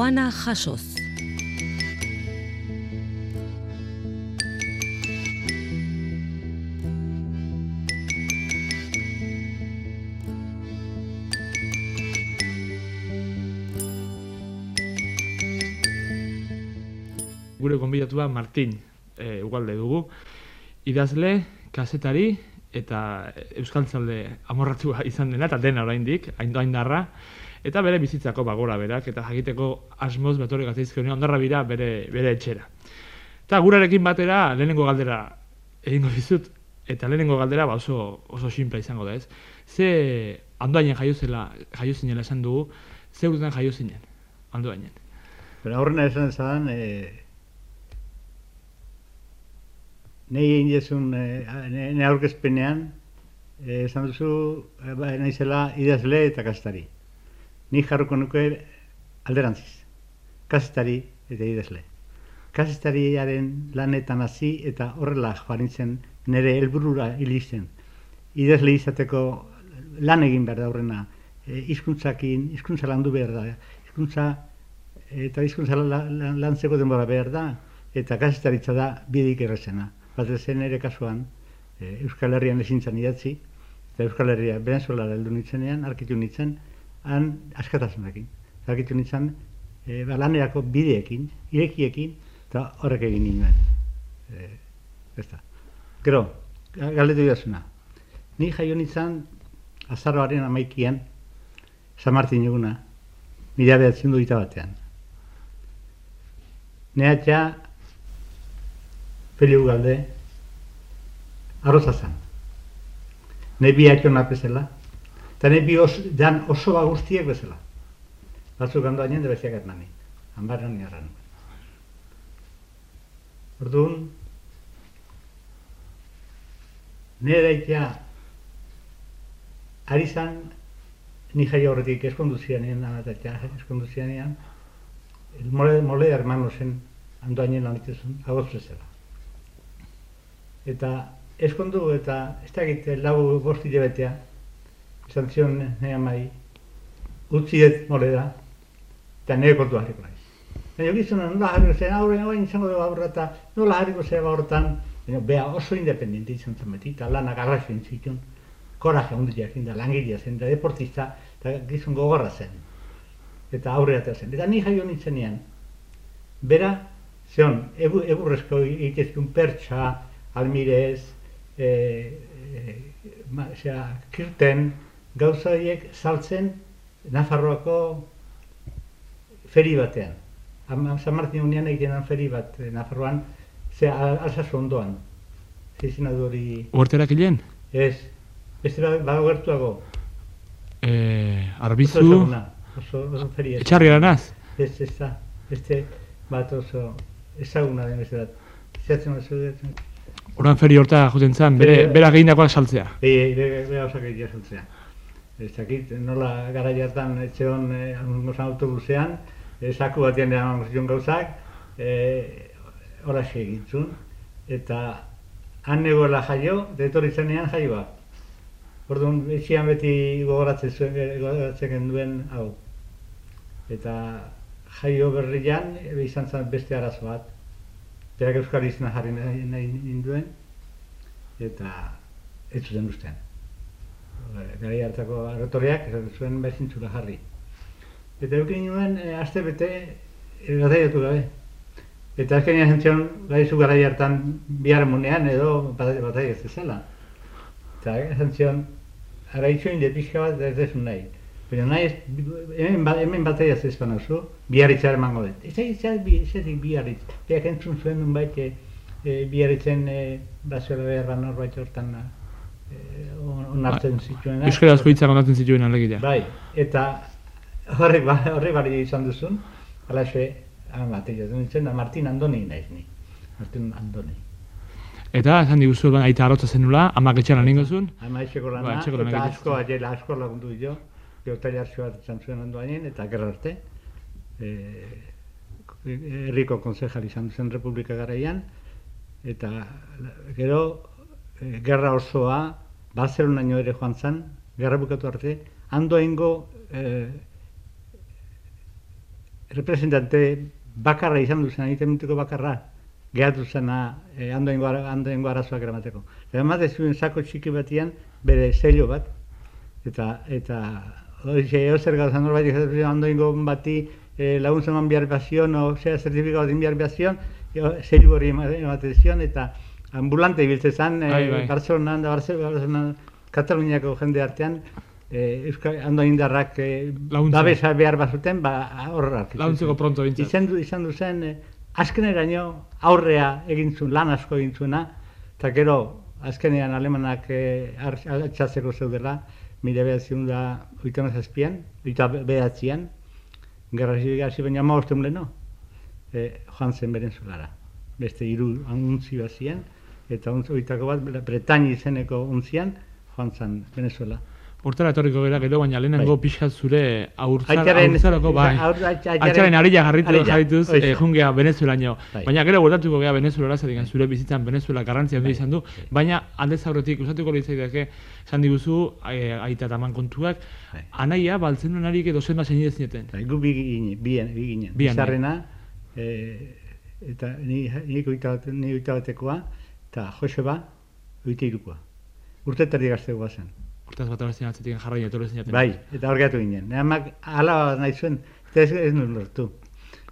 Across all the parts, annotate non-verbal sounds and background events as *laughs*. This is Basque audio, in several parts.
doana jasoz. Gure gonbidatua Martin e, ugalde dugu. Idazle, kazetari eta euskaltzalde amorratua *laughs* izan dena, eta dena oraindik, haindu haindarra. Eta bere bizitzako bagora berak, eta jakiteko asmoz betorri gazaizkio ondarra bira bere, bere etxera. Eta gurarekin batera lehenengo galdera egingo dizut, eta lehenengo galdera ba oso, oso simple izango da ez. Ze andoainen jaio zela, jaio zinela esan dugu, ze urtean jaio zinen, andoainen. Pero aurrena esan zan, eh, Nei egin dezun, e, ne aurkezpenean, e, esan duzu, e, ba, naizela idazle eta kastari. Ni jarruko nuke alderantziz. Kastari eta idazle. Kastariaren lanetan hasi eta horrela joarintzen nire helburura hilizten. Idazle izateko lan egin behar da horrena. E, izkuntzakin, izkuntza landu behar da. Izkuntza, eta izkuntza lantzeko denbora behar da. Eta kastaritza da bidik errezena bat zen ere kasuan, e, Euskal Herrian ezintzen idatzi, eta Euskal Herria Venezuela heldu nitzenean, arkitu nitzen, han askatasunekin. Arkitu nitzen, e, balanerako bideekin, irekiekin, eta horrek egin ninen. E, Gero, galdetu jasuna. Ni jaio nintzen, azarroaren amaikian, San Martin eguna, mila behatzen du batean. Neatxa, Feliu galde, arroza zan. Nebi atxona bezala, eta nebi os, dan oso ba guztiek bezala. Batzuk gando hainen, debeziak etnani. Ambarren niarran. Orduan, nire daitea, ari zan, ni jai horretik eskondu zianean, eskondu zianean, mole, mole hermano zen, andoainen lan ituzun, agoz bezala eta eskondu eta ez da egite lau bosti jabetea, esan zion nahi amai, utzi ez mole da, eta nire kontu harriko nahi. Baina gizuna, nola harriko zen, aurre nagoen izango dugu aurra eta nola harriko zen horretan, baina beha oso independente izan zen beti, eta lanak arraxen zituen, koraje hundi jakin da, langilea zen, da deportista, eta gizun gogorra zen. Eta aurre eta zen. Eta ni jaio nintzen bera, zeon, eburrezko egitezkun pertsa, almirez, e, e, ma, kirten, gauza horiek saltzen Nafarroako feri batean. San Martin unian egiten feri bat eh, Nafarroan, ze alzazu ondoan. Zizina du hori... Uerterak hilen? Ez, beste bago gertuago. Eh, arbizu... Oso, oso, feri ez. Etxarri? Ez, ez da. Beste bat oso ezaguna den ez da. Zeratzen bat Oran feri horta juten zen, bere, bera gehiagoak saltzea. Be, bere, egitea saltzea. Ez dakit, nola gara jartan etxe hon eh, autobusean, eh, saku batean eran zion gauzak, eh, hola egitzun, eta han negoela jaio, detor izanean jaioa. Orduan, etxian beti gogoratzen zuen, gogoratzen duen hau. Eta jaio berrian, izan zen beste arazo bat, berak euskal izena jarri nahi, nahi ninduen, eta ez zuten ustean. Gara hartako arretoriak, ez zuen bezintzula jarri. Eta eukin nuen, e, aste bete, e, gabe. Eta azken nien zentzen, gai zu gara hartan bihar munean edo batai ez zela. Eta zentzen, ara itxoin de pixka bat ez dezun nahi. Baina nahi ez, hemen, ba, hemen bat ez ezpan oso, biarritza emango dut. Ez da, ez da, biarritz. Beak entzun zuen nun bait, e, biarritzen e, basiola behar bat norbait hortan onartzen ba, zituen. Euskara asko hitzak onartzen zituen alegia. Bai, eta horre, ba, horre bari izan duzun, ala xe, ama, nintzen da Martin Andoni naiz ni. Martin Andoni. Eta, esan diguzu, aita arrotza zenula, amak etxean lan ingozun? Ama etxeko lana, ba, eta asko, asko lagundu jo geotai hartxo bat izan zuen ondoainen, eta gerra arte, e, herriko konzejal izan zen Republika garaian, eta gero, e, gerra osoa, Barcelona ere joan zen, gerra bukatu arte, handoengo e, representante bakarra izan duzen, egiten bakarra, gehatu zena e, andoengo, ara- andoengo arazoak eramateko. Eta emate zuen sako txiki batian, bere sello bat, eta, eta horixe, zer gauza norbait izaten zuen andoengo bati e, laguntza eman behar bazion, o zera zertifikatu bat egin behar bazion, sello hori ema- ematen zion, eta ambulante ibiltzen zen, e. Barcelonan, da Barcelonan, Kataluniako jende artean, e, Euskal Ando Indarrak e, babesa behar bazuten, ba horrak. Laguntzeko pronto bintzat. Izan, du, izan du zen, e, azkeneraino aurrea egin zuen, lan asko egin zuena, eta gero azkenean alemanak e, atxatzeko zeudela, mila behatziun da oita mazazpian, oita behatzian, gerra hasi baina maosten leno, e, joan zen beren zulara. Beste hiru untzi bat ziren, eta untzi oitako bat Bretaña izeneko untzian, joan zen Venezuela. Hortara etorriko gara gero, baina lehenengo Bai. pixat zure aurtzar, aurtzaroko, bai. Aitaren arilla jarritu jarrituz, eh, jungea Venezuelaino. Bai. Baina gero bueltatuko gara Venezuela, zertik zure bizitzan Venezuela garrantzia handia Bai, izan du, bai. baina aldez aurretik usatuko litzaidake esan diguzu eh, aita eta aman kontuak, Bai. anaia baltzen duenarik edo zen bazen. Bai, gu bi ginen, bi ginen. Bi Bizarrena, e, eta ni, ni ni oita batekoa, eta Joseba, oita irukoa. Urtetari gaztegoa zen. Hortaz bat abestien atzetik jarrain etorri zineten. Bai, eta hor ginen. Ne amak ala nahi zuen, eta ez, ez nuen lortu.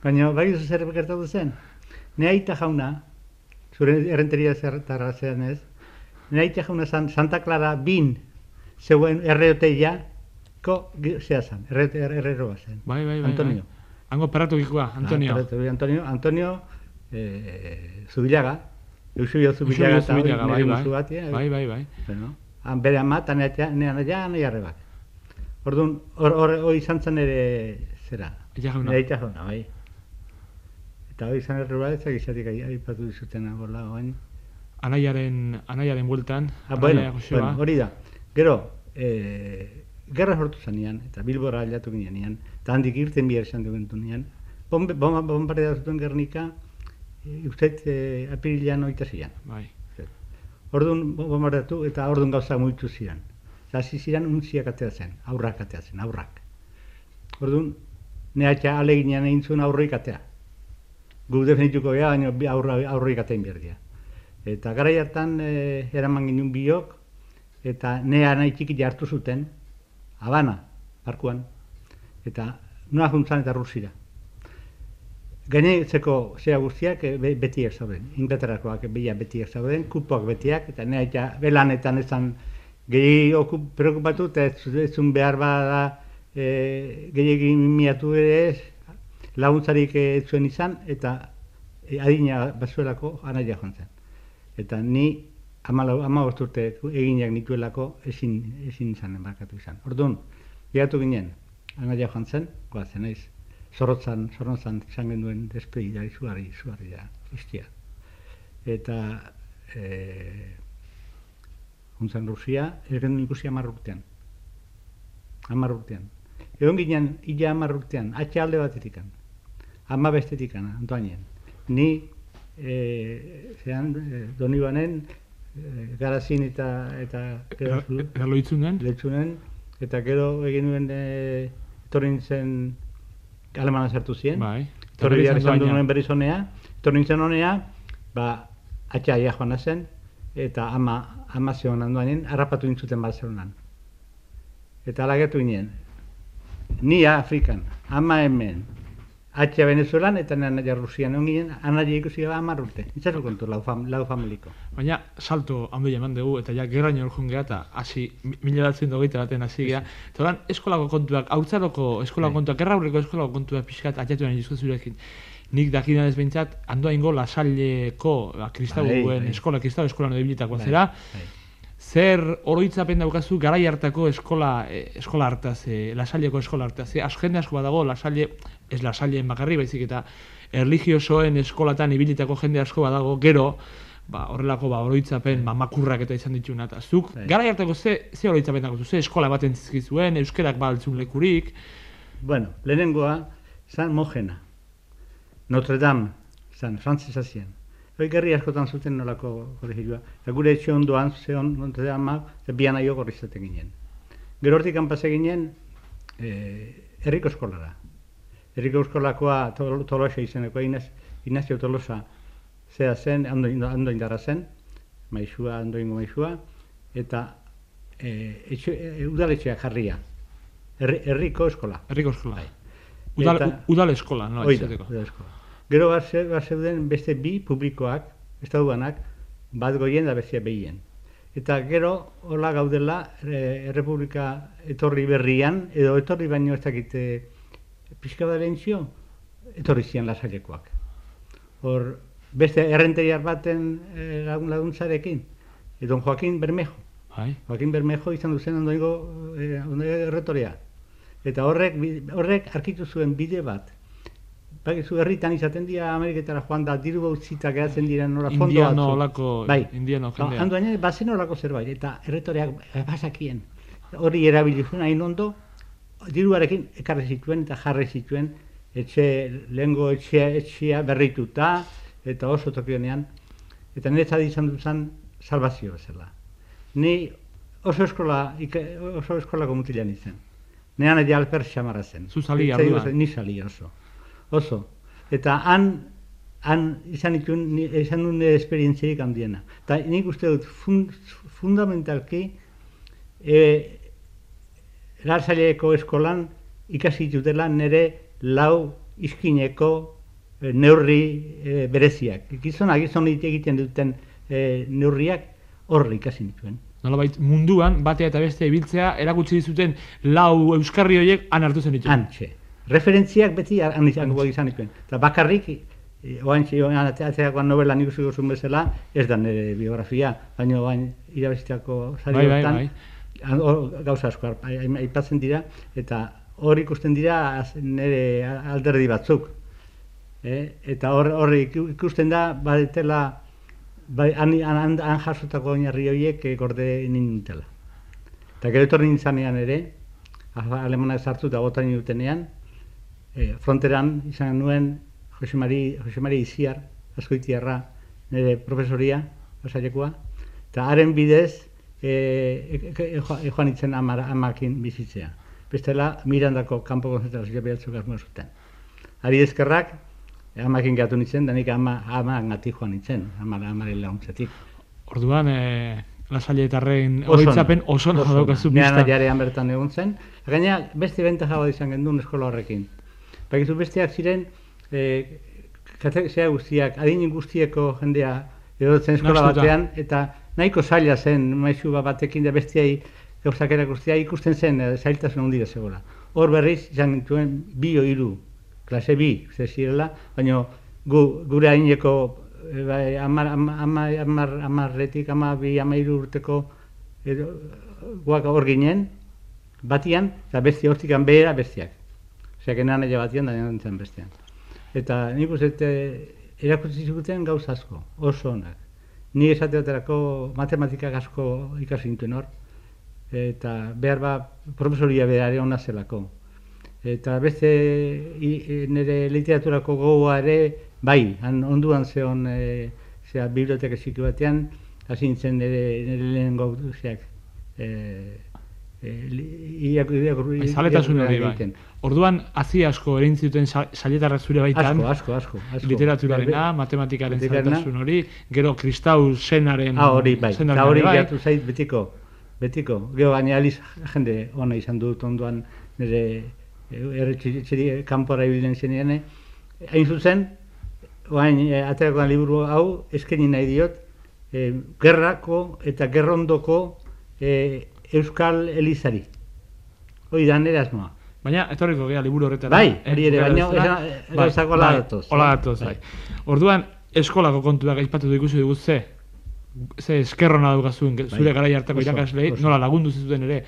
Baina, bai zer gertatu zen. Ne aita jauna, zure errenteria zertarra zen ez, ne aita jauna zan, Santa Clara bin, zeuen erreoteia, ko, zea zan, erre, erreroa zen. Bai, bai, bai. Antonio. Bai. Hango perratokikoa, Antonio. Ah, Antonio, Antonio, Antonio eh, Zubilaga, Eusebio Zubilaga, Eusebio eta hori bai, nire bai. bat, eh, Bai, bai, bai. Bueno, han bere ama, eta nire anaia, nahi arrebak. Orduan, hor, hor, hor izan zen ere, zera, Aita jauna. nire jauna, bai. Eta hori izan erreba, ez egizatik aipatu dizuten agola, oain. Anaiaren, anaiaren bueltan, Ah, bueno, bueno, hori da. Gero, eh, gerra sortu zanean, eta Bilbora aldatu ginean, eta handik irten bihar esan dugu nian. Bombe, bomba, bombardea zuten Gernika, ustez, e, apirilean oita zian. Bai. Orduan bombardatu eta orduan gauza muitu ziren. Hasi ziren untziak ateratzen, aurrak ateratzen, aurrak. Orduan, nehatxa aleginean egin zuen aurroik atea. Gu definituko gara, baina aurra, aurroik atein behar dira. Eta gara hartan e, eraman ginen biok, eta nea nahi txiki hartu zuten, Habana, barkuan, eta noa juntzan eta Rusira. Gaineitzeko zea guztiak eh, be- betiak zauden, Inglaterrakoak bila betiak zauden, kupoak betiak, eta nea eta belanetan ezan gehi oku- preokupatu, eta ez ez behar bada e, gehiagin miatu ere ez, laguntzarik ez zuen izan, eta adina bazuelako anaia joan zen. Eta ni amalau, amabost urte eginak nituelako ezin, ezin izan enbarkatu izan. Orduan, geratu ginen, anaia joan zen, goazen naiz, zorrotzan, zorrotzan izan genuen despedida izugarri, izugarri da, iztia. Eta, e, juntzen Rusia, ez genuen ikusi hamar urtean. Hamar urtean. Egon ginen, illa hamar urtean, atxe alde batetikan. Ama bestetikan, Antoanien. Ni, e, zean, e, Donibanen, e, garazin eta, eta gero itzungen, Leitzunen, eta gero egin nuen e, etorri nintzen alemana sartu ziren. bai. Etorri behar izan duen berriz honea. Etorri nintzen honea, ba, atxaia joan zen, eta ama, ama zegoen handuanen, harrapatu nintzuten Barcelonan. Eta alagetu ginen. Ni Afrikan, ama hemen, atxea Venezuelan, eta nena Rusian egon ginen, anaia ikusi gaba hamar urte. Itzazu kontu, lau, fam, lau familiko. Baina salto handi eman dugu, eta ja gerraino orjun geha, eta hasi, mi- mila batzen dogeita baten hasi geha. Eta oran, eskolako kontuak, hautzaroko eskolako Bai. kontuak, gerraurreko eskolako kontuak pixkat atxatu nahi dizko zurekin. Nik dakidan ez behintzat, handoa ingo lasaileko, ba, kristauen, Bai, bai. eskola, kristau eskolan ebilitakoa zera, bai. Zer oroitzapen daukazu garai hartako eskola eh, eskola hartaz, eh, lasaileko eskola hartaz. Asko jende asko badago lasaile, ez lasaileen bakarri baizik eta erlijiosoen eskolatan ibilitako jende asko badago, gero ba, horrelako ba, oroitzapen, ba, makurrak eta izan dituna. Eta zuk, Bai. garai hartako ze, ze oroitzapen dago, ze eskola baten zizkizuen, euskerak baltzun lekurik, Bueno, lehenengoa, zan mojena. Notre Dame, zan, frantzesa zian. Hoi gerri askotan zuten nolako korregilua. Eta gure etxe ondoan, ze on, Notre Dame, ze bian aio gorrizaten ginen. Gero hortik kanpase ginen, eh, herriko eskolara. Herriko Euskolakoa Tol- Tolosa izeneko Inaz, Inazio Tolosa zea zen, ando, ando indarra zen, maizua, andoingo maizua, eta e, etxe, e, udaletxea jarria. Herri, herriko eskola. Herriko eskola. Bai. Udal, Eta- udal eskola, no? Hoi da, izateko. udal eskola. Gero bat ze- bat zeuden beste bi publikoak, estatuanak, bat goien da bestia behien. Eta gero, hola gaudela, e, Errepublika etorri berrian, edo etorri baino ez dakite pixka bat bentzio, etorri zian lasailekoak. Hor, beste errenteriar baten e, lagun laguntzarekin, e, don Joaquin Bermejo, Bai. Joaquin Bermejo izan duzen ondoigo, e, ondoigo erretorea. Eta horrek, horrek arkitu zuen bide bat. Bakizu herritan izaten dira Ameriketara joan da diru gautzita geratzen dira nola fondo Indiano batzuk. olako, Bai. indiano Ba, jendea. Handu baina bazen olako zerbait, eta erretoreak basakien. Hori erabili zuen hain ondo, diruarekin ekarri zituen eta jarri zituen etxe, lehengo etxea, etxea berrituta, eta oso tokionean, eta niretzat izan duzan salvazio bezala. Ni oso eskola, oso eskolako mutila nintzen. Nean ja alper xamarra zen. Zu orduan? zen, Ni sali oso. Oso. Eta han, han izan itun, izan duen nire esperientziarik handiena. Eta nik uste dut fun, fundamentalki e, Larzaileeko eskolan ikasi dutela nire lau iskineko e, neurri e, bereziak. Gizonak gizon egiten duten e, neurriak horri ikasi nituen. Nolabait munduan batea eta bestea ibiltzea erakutsi dizuten lau euskarri horiek han hartu zen ditu. Antxe. Referentziak beti han izango izan dituen. Eta bakarrik, e, oaintxe, oain ateakoan novela nik uste duzun bezala, ez da nire biografia, baina oain irabazitako sari Bai, bai, hortan, bai. han- hor gauza asko ai- ai- aipatzen dira, eta hor ikusten dira nire alderdi batzuk. Eh? Eta hor, hor iku- ikusten da, badetela, bai, han, han, han, jasotako oinarri horiek eh, gorde nintela. Eta gero etorri nintzanean ere, alemanak sartu eta botan dutenean, e, fronteran izan nuen Jose Mari, Jose Mari Iziar, askoitiarra, nire profesoria, osailekoa, eta haren bidez e, e, e, e, joa- joan itzen amar, amakin bizitzea. Bestela, Mirandako kanpo konzentrazioa behatzuk asmoa zuten. Ari eskerrak, e, amakin gatu nintzen, da nik ama, ama gati joan nintzen, ama, amaren laguntzatik. Orduan, e, lasailetarren Oso ona, oroitzapen oso oso daukazu Nean pista. jarean bertan egon zen. Gaina beste bentaja bat izan gendun eskola horrekin. Bakizu besteak ziren, e, zea guztiak, adin guztieko jendea edotzen eskola batean, eta nahiko zaila zen maizu bat batekin da bestiai gauzak erakustea ikusten zen e, zailtasun handira zegoela. Hor berriz izan gintuen bi o hiru, klase bi, ze zirela, baina gu, gure haineko e, bai, amar, amar, amar, amar, amarretik, ama bi, ama hiru urteko edo, guak hor ginen, batian, eta beste hortikan behera bestiak. Osea, genan ere batian, da nintzen bestean. Eta nik uste erakutsi ziguten gauza asko, oso onak. Ni esate baterako matematikak asko ikasi nituen hor, eta behar ba profesoria behar ona zelako. Eta beste e, nire literaturako gogoa ere, bai, han onduan zeon e, zera, biblioteka batean, hasi nintzen nire, nire lehen. E, e, li- irakur- irakur- Bai, zaletasun hori bai. Orduan, hazi asko erin zuten sa- sailetarrak zure baitan, Asko, asko, asko. literaturarena, matematikaren zaletasun hori, gero kristau zenaren... Ah, hori bai. Eta hori bai. geratu zait betiko. Betiko. Gero gaina aliz jende ona izan dut onduan nire erretxeri kanpora ibilen zenean. eh. Hain zuzen, oain aterako den liburu hau eskaini nahi diot, e, gerrako eta gerrondoko e, Euskal Elizari. Hoi da nire asmoa. Baina, etorriko gea liburu horretara. Bai, eh, hori ere, baina gauzak hola datoz, Hola eh? datoz, Bai. bai. Orduan, eskolako kontuak aipatu du ikusi dugu ze, ze eskerrona daukazuen zure Bai, garai hartako irakaslei, nola lagundu zituen ere,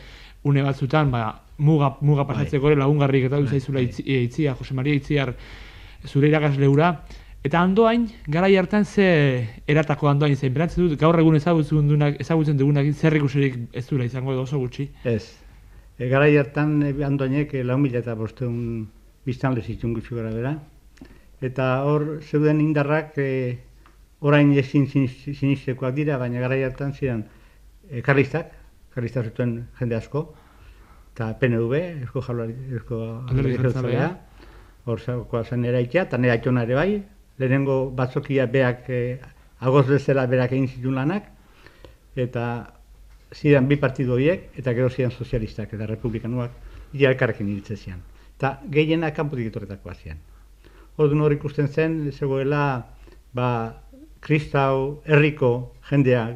une batzutan, ba, muga, muga pasatzeko ere lagungarrik eta Bai, duzaizula bai. itzi, e, itzia, Jose Maria Itziar, zure irakasleura, eta andoain, garai hartan ze eratako andoain zein, beratzen dut, gaur egun ezagutzen dugunak, ezagutzen dugunak zer ikusirik ez duela izango edo oso gutxi. Ez. E, garai hartan e, andoinek e, lau mila eta bosteun biztanle zituen gutxi gara bera. Eta hor zeuden indarrak e, orain ezin sinis- sinistekoak dira, baina garai hartan ziren e, karlistak, karlistak zituen jende asko, eta PNV, Eusko Jaurlari, Eusko Alderdi Jeltzalea. Jeltzalea. hor zen eraikia, eta aitona ere bai, lehenengo batzokia beak, e, agoz bezala berak egin zituen lanak, eta ziren bi partidu horiek, eta gero ziren sozialistak eta republikanuak, ia elkarrekin iritzen zian. Eta gehienak kanpotik etorretakoa zian. Orduan hor ikusten zen, zegoela, ba, kristau herriko jendea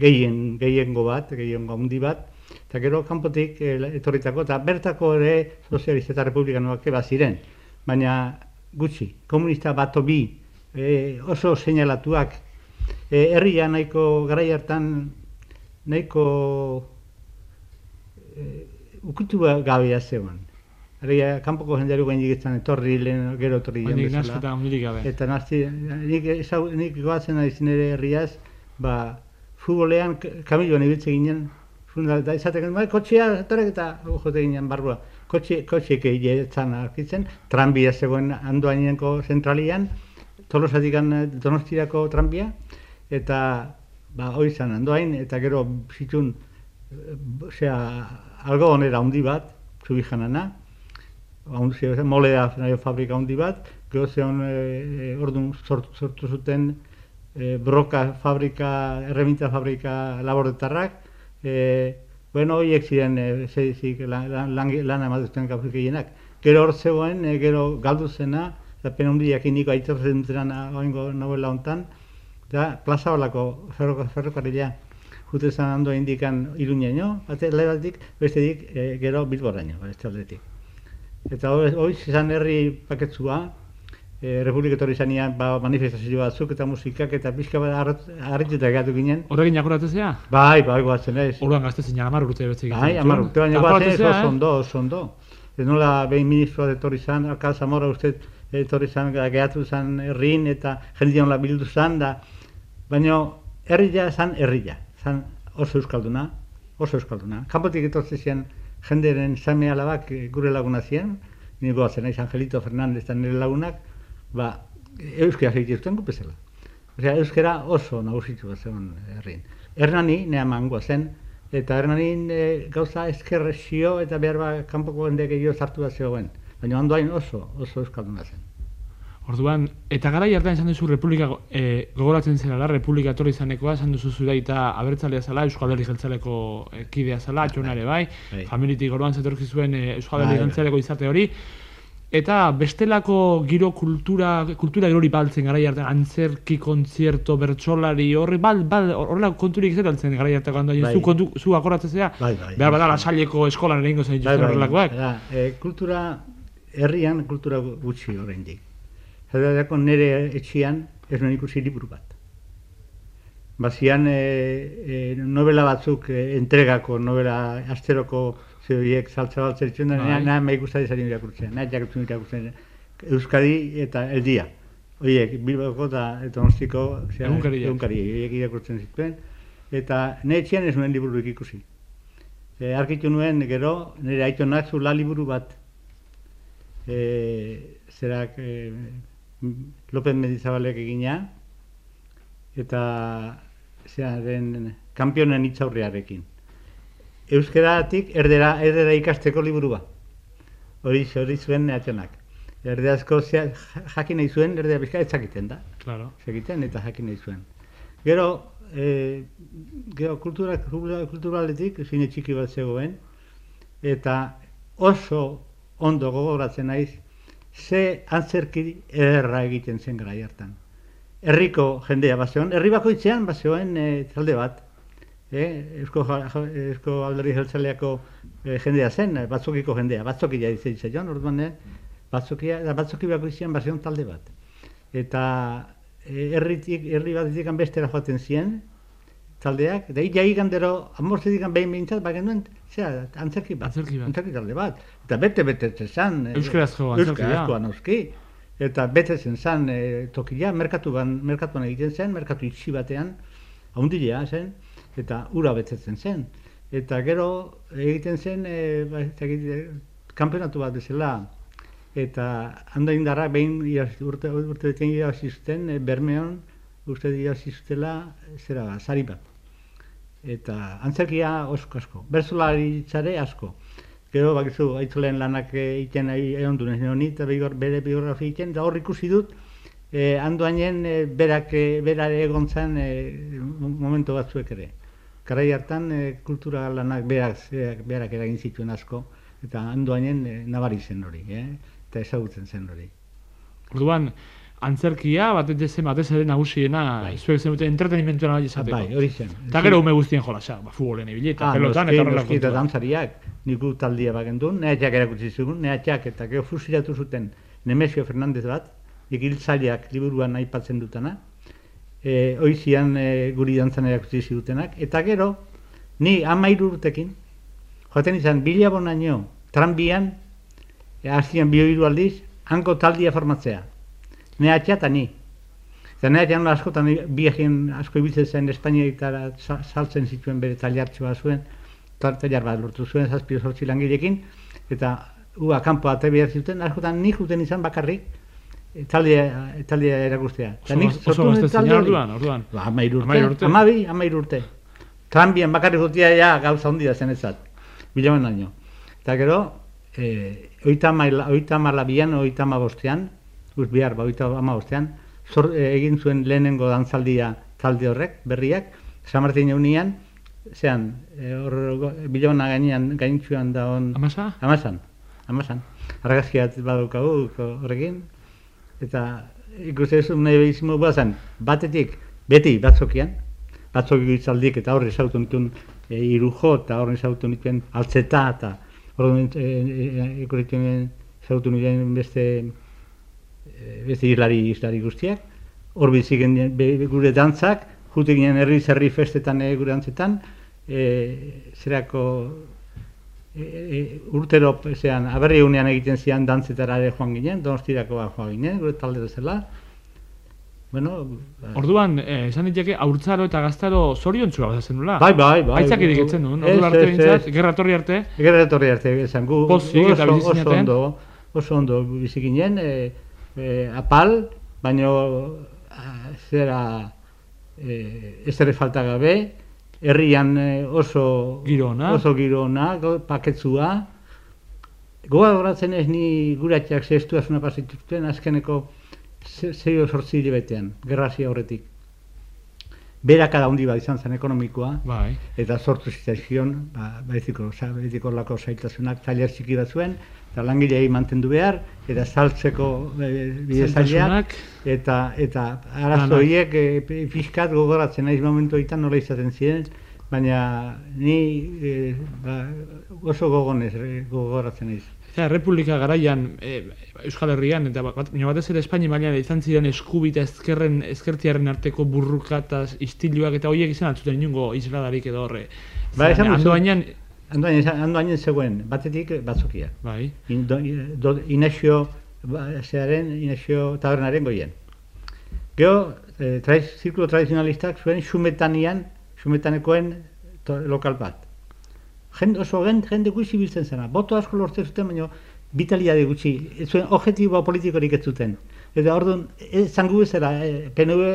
gehien, gehiengo bat, gehiengo handi bat, eta gero kanpotik e, etorritako, eta bertako ere sozialista eta republikanoak eba ziren. Baina gutxi, komunista bat bi e, oso seinalatuak, e, herria nahiko garai hartan nahiko e, ukutu gabea zegoen. Herria, kanpoko jendeari guen jigetzen etorri, lehen gero etorri Baina bezala. eta ondirik gabe. Eta nazti, nik, ezau, nik goatzen nahi zinere herriaz, ba, futbolean kamiloan ibiltze ginen, funda, da izatek, bai, kotxea, etorek eta jote ginen barrua. Kotxe, kotxeek egitzen arkitzen, tranbia zegoen andoainenko zentralian, tolosatik donostirako tranbia, eta ba, hoi zan andoain, eta gero zitun, osea, algodonera handi bat, zubijanana, haundi zen, molea nahi fabrika handi bat, gero zeon e, orduan sortu, sortu zuten e, broka fabrika, erreminta fabrika laboretarrak, e, bueno, horiek ziren e, lan, lan, lan, lan gehienak. Gero hor zegoen, e, gero galdu zena, eta pena hundiak iniko aitortzen dutena oingo novela hontan, da plaza holako ferro, ferrokarrila jute zan hando indikan iruñaino, bate lebatik, bestetik e, gero bilboraino, beste aldetik. Eta hori izan herri paketzua, e, Republik etorri zanean ba, manifestazio batzuk eta musikak eta pixka bat harrituta gatu ginen. Horrekin jakuratzen zea? Bai, bai, guatzen ez. Orduan gazte zina amar urte betzik. Bai, amar urte baina guatzen ez oso ondo, oso ondo. Ez nola behin ministroa etorri zan, Alkal Zamora uste etorri zan, gehatu zan herrin eta jende nola bildu zan, da, baina herria zan herria, zan oso euskalduna, oso euskalduna. Kanpotik etortzen zian jenderen same alabak eh, gure laguna ziren, nire goazen naiz Angelito Fernandez eta nire lagunak, ba, euskera egiten zuten gupezela. Osea, euskera oso nagusitu zen herrin. Hernani, nea mangoa zen, eta Hernanin e, gauza eskerrezio eta behar ba, kanpoko jende gehiago sartu da zegoen. Baina ondoain oso, oso euskalduna zen. Orduan, eta gara hartan esan duzu Republika, e, gogoratzen zela, Republika etorri izanekoa, esan duzu zura eta abertzalea zela, Euskal Herri Jeltzaleko e, kidea zela, atxonare bai, bai. familitik orduan zetorki zuen e, Euskal Bai, Herri bai. Jeltzaleko izate hori, eta bestelako giro kultura, kultura girori baltzen gara hartan, antzerki, kontzierto, bertsolari, horri bal, bal, horrela konturik ez altzen gara handoa, Bai. zu, kontu, zu akoratzen zea, Bai, bai. behar badala saileko eskolan egingo zen dituzten horrelakoak. Da, e, kultura, herrian kultura gu- gutxi oraindik. Zerako nire etxian ez nuen ikusi liburu bat. Bazian e, e, novela batzuk e, entregako, novela asteroko zeoiek saltza baltzen dituen, Bai. nahi nahi nahi guztari zari irakurtzen, nahi jakutzen irakurtzen. Euskadi eta Eldia. Horiek, Bilboko eta Egunkariak. egunkari, horiek irakurtzen zituen. Eta nire etxean ez nuen libururik ikusi. E, arkitu nuen gero, nire aitonak zula liburu bat. E, zerak e, López Mendizabalek egina, eta zearen kampionen hitzaurrearekin. Euskeratik erdera, erdera ikasteko liburua. Hori, hori zuen atxonak. Erderazko zea, jakin nahi zuen, erdera bizka ez zakiten da. Claro. Zekiten eta jakin nahi zuen. Gero, e, gero kultura, kulturaletik zine txiki bat zegoen, eta oso ondo gogoratzen naiz, ze antzerki ederra egiten zen gara hartan. Herriko jendea bazegoen, herri bakoitzean bazegoen e, talde bat. E, Eusko, Eusko alderri jeltzaleako e, jendea zen, batzokiko jendea, batzokia ditzen zion, orduan, e, batzokia, batzoki bakoitzean bazegoen talde bat. Eta herritik, herri batetik bestera joaten ziren, taldeak, eta ia igandero, amortzetik behin behintzat, bagen duen, zera, antzerki bat. Antzerki bat. Antzerki talde bat. Eta bete bete zan. e, Euskarazko antzerkia. Noski. Eta betetzen zan e, tokia, merkatuan, merkatuan egiten zen, merkatu itxi batean, haundilea zen, eta ura betetzen zen. Eta gero egiten zen, e, ba, ez dakit, e, kanpionatu bat bezala, eta handa indarra behin urte, urte beten irabazi zuten, e, Bermeon, uste zutela, zera, sari bat. Eta antzerkia osko asko, bersolaritzare asko. Gero, bakizu, aitzuleen lanak eh, egiten egon du nez honi, eta bere biografi egiten, eta hor ikusi dut, eh, handoainen eh, berak, eh, berare egon zen eh, momentu batzuek ere. Garai hartan eh, kultura lanak berak, berak, eragin zituen asko, eta handoainen eh, nabari zen hori, eh? eta ezagutzen zen hori. Orduan, antzerkia, batez zen batez ere nagusiena, Bai. zuek zenuten entretenimentuan nahi izateko. Bai, hori zen. Eta gero ume guztien jolasa, ba, futbolen ibili, eta Ah, pelotan, noski, eta horrela kontua. dantzariak, niku taldia bagendun, nehatxak erakutsi zigun, nehatxak eta gero fusilatu zuten Nemesio Fernandez bat, ikiltzaileak liburuan aipatzen dutana, e, oizian e, guri dantzan erakutsi zigutenak, eta gero, ni amairu urtekin, joaten izan, bilabonaino, tranbian, e, hastian bio hiru aldiz, hanko taldia formatzea. Nehatxa eta ni. Eta nehatxan askotan biegien asko ibiltzen zen Espainiaitara sa- saltzen zituen bere taliartxoa zuen, tal- taliar bat lortu zuen zazpio sortzi langilekin, eta ua kanpo ate behar zuten, askotan nik juten izan bakarrik, e, taldea, taldea erakustea. Eta nik oso sortu nuen gazte talde zinen hori. orduan, orduan. Ba, amair urte, Amair urte. amabi, amair urte. Tranbian bakarrik jutia ja gauza hondia zen ezat, bilamen daño. Eta gero, eh, oita, maila, oita malabian, oita amabostean, guz bihar, ba, oita amabostean, zor, eh, egin zuen lehenengo dantzaldia talde horrek, berriak, San Martin eunian, zean, eh, hor, bilona gainean, gaintxuan da on, Amasa? Amazan, Amazan. Argazkiat badaukagu horrekin. Eta ikusten duzu nahi behizimo bazan, batetik, beti batzokian, batzokiko itzaldik eta horre esautu nituen e, irujo eta horre esautu nituen altzeta eta horre e, e, ikusten esautu nituen beste e, beste islari, islari guztiak. Hor be- gure dantzak, jute ginen herri zerri festetan e, gure dantzetan, e, zerako e, e, urtero zean, aberri egunean egiten zian dantzetara ere joan ginen, donostirakoa joan ginen, gure talde bezala. Bueno, ba- Orduan, eh, esan diteke, aurtzaro eta gaztaro zoriontsua bat zen nula. bai, bai, bai. Aitzak etzen duen, Ez, ordu arte bintzat, gerra torri arte, Gerra etorri arte esan, gu, Pozik gu oso, bizi oso ondo, oso ondo bizi ginen, e, e, apal, baino a, zera e, ez falta gabe, herrian e, oso Giro ona. oso giro ona, go- paketzua. Goa horatzen ez ni guratxak zehaztu asuna pasituzten azkeneko ze- zeio sortzi hilabetean, gerrazia horretik. Berakada handi bat izan zen ekonomikoa, bai. eta sortu zitzaizkion, ba, baiziko, sa, baiziko lako zailtasunak tailer txiki bat zuen, eta langilei mantendu behar, eta saltzeko e, bide eta, eta arazo Lanak. horiek e, pixkat gogoratzen naiz momentu horietan nola izaten ziren, baina ni e, ba, oso gogonez e, gogoratzen naiz. Eta Errepublika garaian eh, Euskal Herrian eta bat, batez ere Espainia mailan izan ziren eskubita ezkerren ezkertiarren arteko burrukataz istiluak eta horiek izan altzuten inungo isladarik edo horre. Ba, esan. Andoainan, Andoain, andoain zegoen, batetik batzokia. bai, Indo, do, Inexio, ba, zearen, Inexio tabernaren goien. Gero, eh, traiz, zirkulo tradizionalistak zuen xumetanean, xumetanekoen to, lokal bat. Jende, oso gen, jende gutxi biltzen zena. Boto asko lortzen zuten, baina vitaliade gutxi. Zuen objektibo politikorik ez zuten. Eta orduan, ez zangu bezala, eh, PNV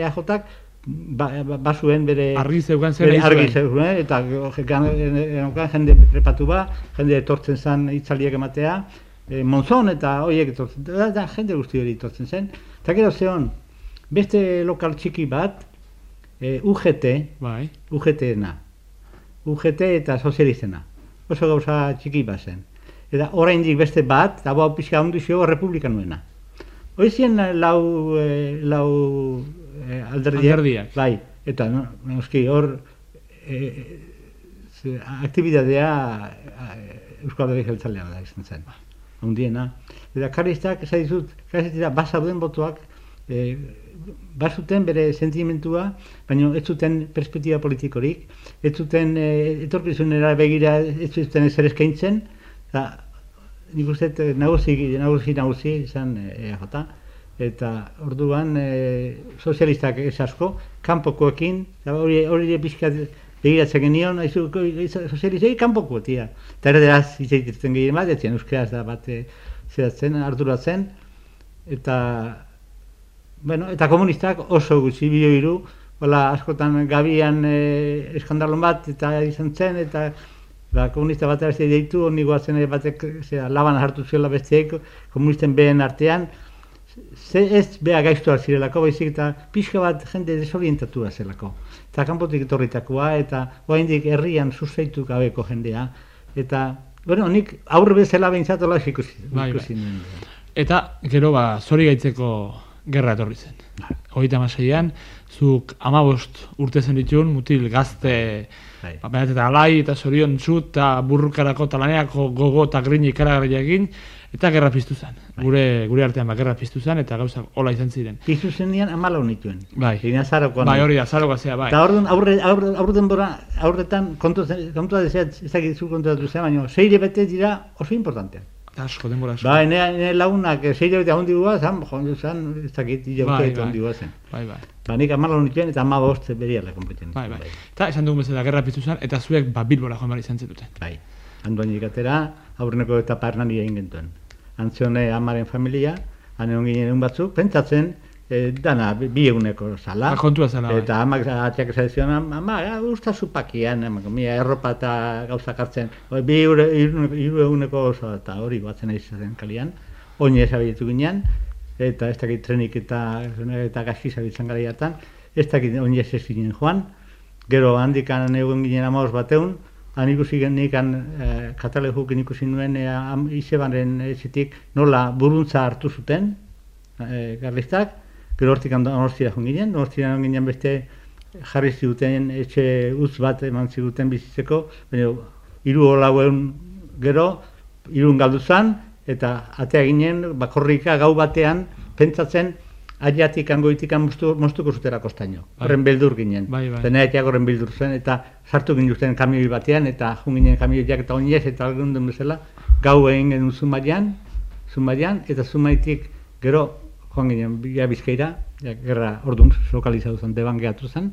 EAJak ba, ba, bazuen bere... argi zeukan zen argi zuen. zegoen, eta geneukan jende prepatu ba, jende etortzen zen itzaliak ematea, e, Monzon eta horiek etortzen, da, da, jende guzti hori etortzen zen. Eta gero zeon, beste lokal txiki bat, e, UGT, Bai, UGT-ena, UGT eta sozialistena, oso gauza txiki bat zen. Eta oraindik beste bat, eta bau pixka onduzio republikanuena. Hoizien lau, eh, lau eh, alderdiak, Alderdiak. bai, eta no, noski hor eh, ze- aktibitatea eh, Euskal Herri Jeltzalea da izan zen, handiena. Eta karistak, esan dizut, karistak basauden botoak, eh, bazuten bere sentimentua, baina ez zuten perspektiba politikorik, ez zuten eh, etorkizunera begira ez zuten ezer eskaintzen, eta nik uste eh, nagusi, nagusi, nagusi izan eh, EAJ, eta orduan eh, sozialistak ez asko, kanpokoekin, hori hori pixka begiratzen genion, haizu, sozialistai kanpoko, tia. Eta erderaz hitz egiten gehien bat, ez zian euskaraz da bat eh, zeratzen, arduratzen, eta Bueno, eta komunistak oso gutxi bio hiru, hola askotan gabian e, eskandalon bat eta izan zen eta ba, komunista batera ez deitu, honi guatzen ere batek zera, laban hartu zuela besteek, komunisten behen artean, ze ez beha gaiztuak zirelako, baizik eta pixka bat jende desorientatua zelako. Eta kanpotik etorritakoa, eta oraindik herrian sustaitu gabeko jendea. Eta, bueno, nik aurre bezala behintzat hola ikusi, Bai, bai. Eta, gero, ba, zori gaitzeko gerra etorri zen. Bai. Hogeita maseian, zuk amabost urte zen ditun, mutil gazte, Bai. ba, eta alai, eta zorion txut, eta burrukarako, talaneako gogo eta grini ikaragarria egin, eta gerra piztu zen. Gure, gure artean, ba, gerra piztu zen, eta gauza hola izan ziren. Piztu zenean amala honituen. Bai. Egin azarokoan. Bai, hori da, zaro zea, bai. Eta orduan aurre, aurre, aurre denbora, aurretan kontu, zen- kontua dezeat, ez dakit zu kontuatu zen, baina seire bete dira oso importanteak. Asko, denbora asko. Ba, nire, nire lagunak eh, seire bete ahondi gua, zan, jo, zan, ez dakit, Bai, hilabete bai. ahondi gua zen. Bai, bai. Ba, nik amala honituen eta ama bost beriala konpetzen. Bai, bai. Eta esan dugun bezala gerra piztu zen, eta zuek ba, bilbora joan behar izan zetuten. Bai, handuan ikatera, aurreneko eta hernani egin gentuen. Antzione amaren familia, hane ginen egun batzuk, pentsatzen, e, dana, bi eguneko zala. Ba, kontua zela, bai. Eta amak atiak esan zion, ama, ja, usta zupakian, amako, mia erropa eta gauzak hartzen, bi eure- hiru hiru eguneko oso eta hori batzen zen kalian, oin ezabiletu ginean, eta ez dakit trenik eta, eta gaski zabiltzen gara hartan, ez dakit oin ez ez ginen joan, gero handikan egun ginen amaos bateun, han ikusi genikan e, katalejukin ikusi nuen e, am, izebaren etxetik nola buruntza hartu zuten, e, garlistak, gero hortik donostia joan ginen, donostia joan ginen beste jarri ziguten etxe utz bat eman ziguten bizitzeko, baina hiru olauen gero, irun galdu zan, eta atea ginen bakorrika gau batean pentsatzen aiatik angoitik moztu, moztuko zutera kostaino. Bai. Horren beldur ginen. Bai, bai. Eta horren bildur zen, eta sartu ginen kamioi batean, eta jun ginen kamioiak eta oinez, eta algundun bezala, gau egin genuen zumaian, zumaian, eta zumaitik gero joan ginen bila bizkaira, ja, gerra orduan lokalizatu zen, deban gehatu zen,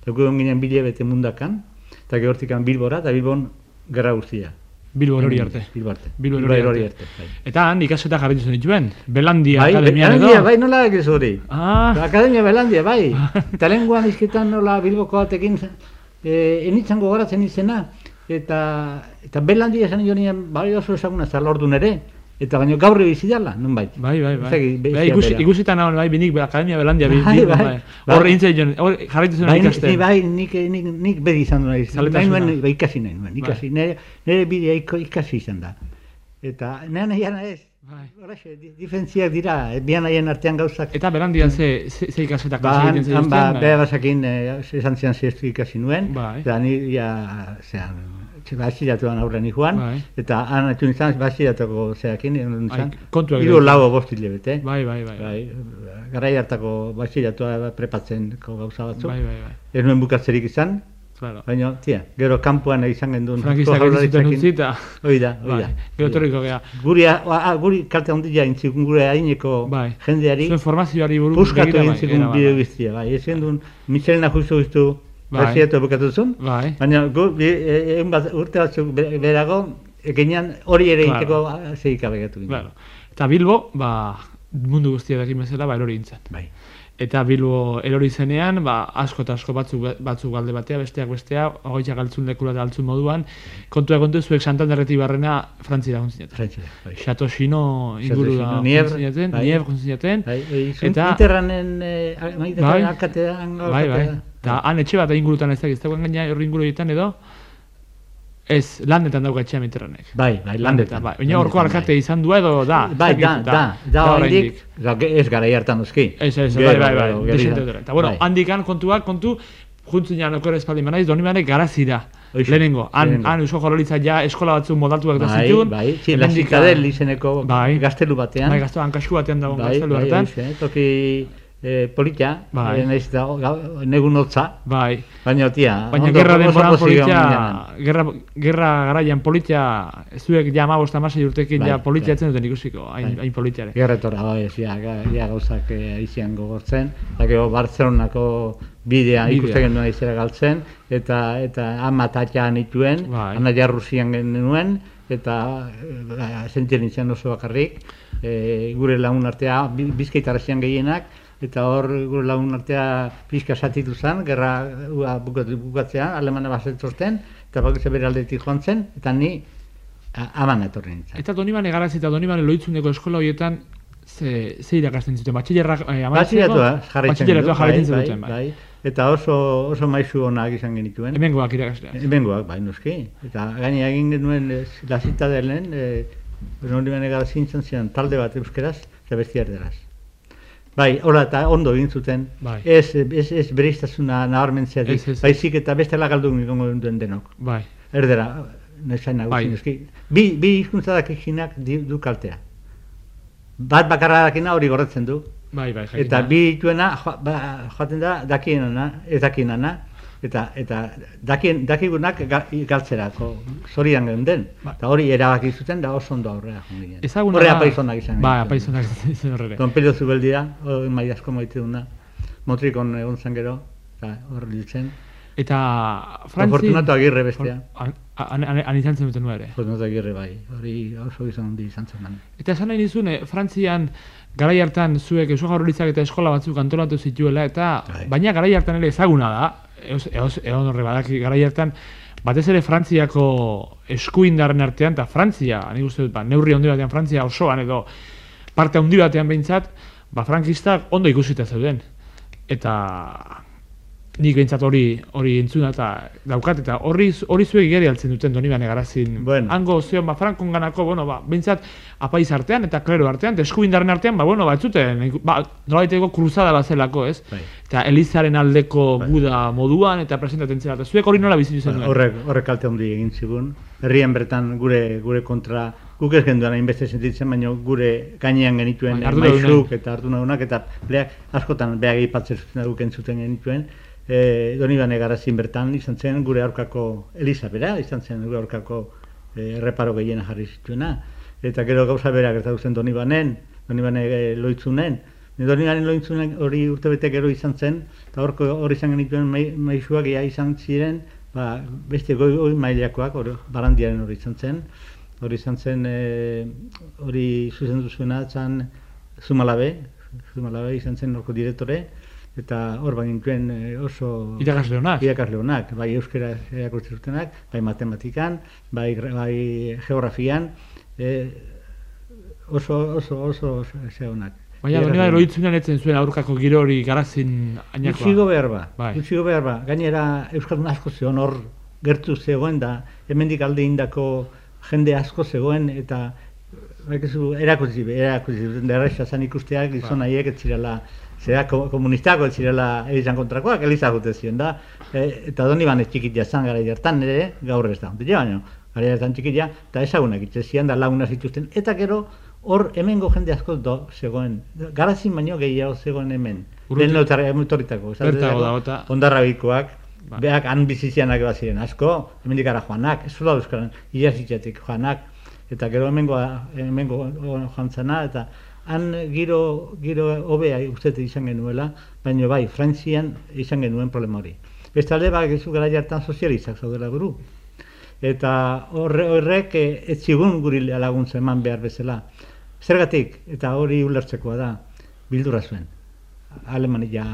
eta joan ginen bile bete mundakan, eta gehortik bilbora, eta bilbon gerra guztia. Bilbo hori arte. Bilbo arte. Bilbo erori erori arte. arte. Bai, Eta han ikaseta jarritu zen dituen, Belandia bai, Akademian Belandia, edo. bai, nola egiz hori. Ah, Akademia Belandia, bai. Eta lenguan izketan nola Bilboko batekin e, enitzan gogoratzen izena. Eta, eta Belandia esan jo nien, bai oso esaguna zala ordun ere. Eta baino gaur bizi dala, nun bai. bai, bai, bai. Bai, ikusi, ikusita nagoen, bai, binik Akademia Belandia, Bai, bai, bai, bai. bai. Hor joan, hor jarritu zen Bai, ikasten. bai, nik, nik, nik bedi izan duen, nahi Zaletasuna. nuen, bai, ikasi nahi nuen, ikasi, nire, nire bidea ikasi izan da. Eta nire nahian ez, Bai. Horaxe, di- diferentziak dira, eh, bian nahien artean gauzak. Eta Belandian ze, ze, ze ikasetak Ba, egiten ba, zituzten, beha basakin, eh, esan zian ziestu ikasi nuen, Bai. eta ni, ja, zean, basiratuan aurren joan, Bai. eta han atxun izan basiratuko zeakin, egon Ai, izan, kontuak hiru edo. lau bost hilabete. Bai, bai, bai. Bai, garai hartako basiratua prepatzen gauza batzuk. Bai, bai, bai. Ez nuen bukatzerik izan, Claro. baina, tia, gero kanpoan izan genduen. Frankistak Eusko egin zuten Jaurlaritzarekin. utzi eta... Hoi da, hoi Bai, da. gero etorriko gea. Guri, a, guri kalte handia intzikun gure haineko Bai. jendeari, Zuen formazioari buruz begira, egin bai, zikun bide bai. guztia, bai. Ez gendun, Michelena justu guztu, Bai. bukatu zuen, Bai, baina gu, e, egun bat, urte batzuk be- berago, ekenean hori ere Claro. egiteko zeik abegatu ginen. claro. Eta Bilbo, ba, mundu guztia dakin bezala, ba, erori nintzen. Bai. Eta Bilbo erori zenean, ba, asko eta asko batzuk, batzuk alde batea, besteak bestea, hogeitxak altzun lekula eta altzun moduan, kontua kontu zuek Santanderretik barrena Frantzira guntzinaten. Frantzia, bai. Chateau Chino inguru da Chino, Nievre, guntzinaten, bai. Bai, bai, zuen Eta- interranen, eh, Bai. alkatean, bai, bai. Eta han etxe bat ingurutan ez dakiz, dagoen gaina horri inguruetan edo, ez, landetan dauka etxea Mitterrandek. Bai, bai, landetan. Bai, oina horko alkate izan du edo da. Bai, da, da, da, oraindik, ez gara hartan duzki. Ez, ez, bai, bai, bai. Eta, bueno, Bai. handikan kontuak, kontu, juntzinean okor espaldi manaiz, doni manaiz garazira. Lehenengo, han, han Eusko Jaurlaritza ja eskola batzuk modaltuak da Bai, zituen. bai, sí, la hemendik- Citadel izeneko Bai. gaztelu batean. Bai, gaztu, hankaxu batean dago bai, gaztelu bai, toki eh, polita, Bai. eh, nahiz da, negun hotza, Bai, baina tia, baina ondo- gerra denboran ginen. gerra, gerra garaian politia, zuek ja amabost amasei urtekin Bai, ja politia bai. etzen duten ikusiko, hain, Bai. hain politiare. Gerra etorra, bai, ja, ja gauzak eh, aizian gogortzen, eta gero Bartzelonako bidea Bidea. ikusten genuen aizera galtzen, eta eta ama tatia nituen, Bai. ana jarruzian genuen, eta e, sentien nintzen oso bakarrik, e, gure lagun artea, bi- bizkaitarrezian gehienak, eta hor gure lagun artea pixka satitu zen, gerra ua, bukat- bukatzea, alemana bazetzorten, eta bakoitza bere aldetik joan zen, eta ni aman etorri nintzen. Eta Donibane garazi eta Donibane loitzuneko eskola horietan ze, ze irakasten zuten, batxillerrak eh, amaitzeko? Batxilleratua jarraitzen jarraitzen bai, zuten, bai, bai. bai. Eta oso, oso maizu onak izan genituen. Hemengoak irakasleak. Hemengoak, bai, noski. Eta gaina egin genuen e, lasita delen, e, hori bene gara zintzen zian talde bat euskeraz, eta besti erderaz. Bai, hola eta ondo egin zuten, Bai. ez, ez, ez bereiztasuna ez, ez. baizik eta bestela galdu gongo duen denok. Bai. Erdera, nesain nagusi Bai. Bi, bi hizkuntza dakinak di- du kaltea. Bat bakarra dakina hori gorretzen du, Bai, bai, jakina. Eta bi dituena joa- ba, joaten da dakienana, ez dakienana, eta eta dakien dakigunak ga, galtzerako zorian geunden. Ba. Eta hori erabaki zuten da oso ondo aurrera joan ginen. Ezaguna Horre da- apaizonak izan. Genituen. apaizonak izan horrere. Don Pedro Zubeldia, hori mai asko maite duna. Motrikon egon zen gero, eta hor diltzen. Eta Frantzi... Fortunato Agirre bestea. Han, izan zen duten ere. Fortunato Agirre bai, hori oso izan handi izan zen. man. Eta esan nahi nizun, eh, Frantzian garai hartan zuek Eusko Jaurlaritzak eta eskola batzuk antolatu zituela eta Bai. baina garai hartan ere ezaguna da. Eos, eos, egon horre badaki garai hartan batez ere Frantziako eskuindarren artean eta Frantzia, nik uste dut, ba, neurri handi batean Frantzia osoan edo parte handi batean behintzat, ba, frankistak ondo ikusita zeuden. Eta nik behintzat hori hori entzuna eta daukat eta horri hori zuek igeri altzen duten Donibane garazin. Bueno. Hango zion ba Frankon ganako, bueno, ba behintzat apaiz artean eta klero artean, eta eskuindarren artean, ba bueno, ba ez zuten, ba nolabaiteko kruzada bazelako, ez? Bai. Eta Elizaren aldeko Bai. guda moduan eta presentatzen zela. Eta zuek hori nola bizi zen? Ba, Horrek, horrek kalte handi egin zigun. Herrian bertan gure gure kontra guk ez genduan hainbeste sentitzen, baina gure gainean genituen Bai, maizuk eta ardunadunak eta beak askotan beak aipatzen zuten guk entzuten genituen. E, Donibane garazin bertan izan zen gure aurkako Eliza bera, izan zen gure aurkako e, erreparo gehiena jarri zituena. Eta gero gauza bera gertatu zen Donibanen, Donibane e, loitzunen. Donibanen loitzunen hori urtebete gero izan zen, eta horko hori izan genituen mai- maisuak ia izan ziren, ba, beste goi, goi mailakoak, hori, barandiaren hori izan zen, hori izan zen, e, hori zuzendu zuena zen Zumalabe, Zumalabe izan zen horko direktore, eta hor bagintuen e, oso Irakasle honak. irakasle honak, bai euskera erakurtzen zutenak, bai matematikan, bai, bai geografian, e, oso, oso, oso, ze honak. Baina onak. loitzunean etzen zuen aurkako giro hori garazin ainakoa. Gutxigo behar ba, Bai. gutxigo behar ba. Gainera Euskaldun asko zegoen hor gertu zegoen da, hemendik alde indako jende asko zegoen eta Bakizu, erakutsi, erakutsi, derraixa zan ikusteak gizon Bai. haiek ez zirela, zera ko- komunistako ez zirela elizan kontrakoak, eliza gute zion da, e, eta doni ban ez txikitia zan gara hartan ere, gaur ez da, ontila baino, gara hartan txikitia, eta ezagunak itxe zian da laguna zituzten, eta gero hor hemengo jende asko do zegoen, garazin baino gehiago zegoen hemen, lehen da, eta- ondarrabikoak, Ba. beak han bizizianak bat ziren asko, hemendik ara joanak, ez zula euskaran, iazitxatik joanak, eta gero hemengoa, hemengo joan zana, eta han giro, giro hobea uste izan genuela, baina bai, Frantzian izan genuen problema hori. Bestalde, ba, gezu gara jartan sozializak zaudela buru. Eta horre, horrek eh, ez zigun guri laguntza eman behar bezala. Zergatik, eta hori ulertzekoa da, bildurra zuen. Alemania